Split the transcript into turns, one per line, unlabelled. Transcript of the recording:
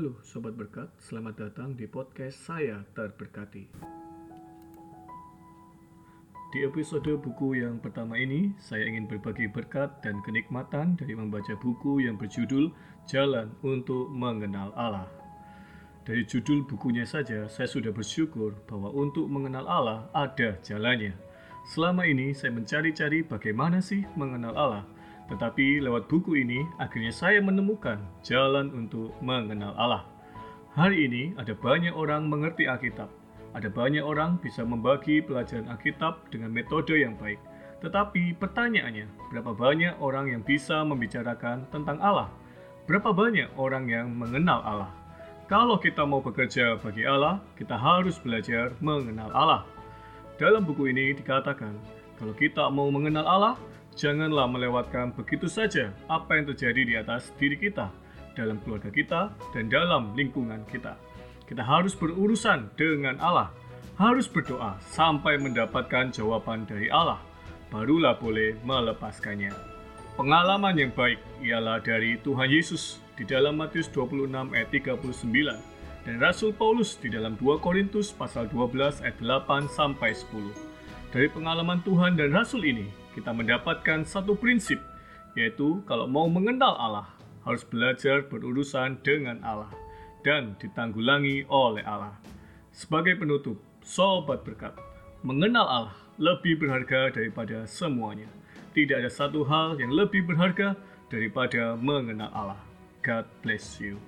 Halo Sobat Berkat, selamat datang di podcast saya terberkati. Di episode buku yang pertama ini, saya ingin berbagi berkat dan kenikmatan dari membaca buku yang berjudul Jalan untuk Mengenal Allah. Dari judul bukunya saja, saya sudah bersyukur bahwa untuk mengenal Allah ada jalannya. Selama ini saya mencari-cari bagaimana sih mengenal Allah, tetapi lewat buku ini, akhirnya saya menemukan jalan untuk mengenal Allah. Hari ini ada banyak orang mengerti Alkitab. Ada banyak orang bisa membagi pelajaran Alkitab dengan metode yang baik. Tetapi pertanyaannya, berapa banyak orang yang bisa membicarakan tentang Allah? Berapa banyak orang yang mengenal Allah? Kalau kita mau bekerja bagi Allah, kita harus belajar mengenal Allah. Dalam buku ini dikatakan, kalau kita mau mengenal Allah, Janganlah melewatkan begitu saja apa yang terjadi di atas diri kita, dalam keluarga kita, dan dalam lingkungan kita. Kita harus berurusan dengan Allah, harus berdoa sampai mendapatkan jawaban dari Allah, barulah boleh melepaskannya. Pengalaman yang baik ialah dari Tuhan Yesus di dalam Matius 26 ayat 39 dan Rasul Paulus di dalam 2 Korintus pasal 12 ayat 8 sampai 10. Dari pengalaman Tuhan dan Rasul ini, kita mendapatkan satu prinsip, yaitu kalau mau mengenal Allah, harus belajar berurusan dengan Allah dan ditanggulangi oleh Allah. Sebagai penutup, sobat berkat, mengenal Allah lebih berharga daripada semuanya. Tidak ada satu hal yang lebih berharga daripada mengenal Allah. God bless you.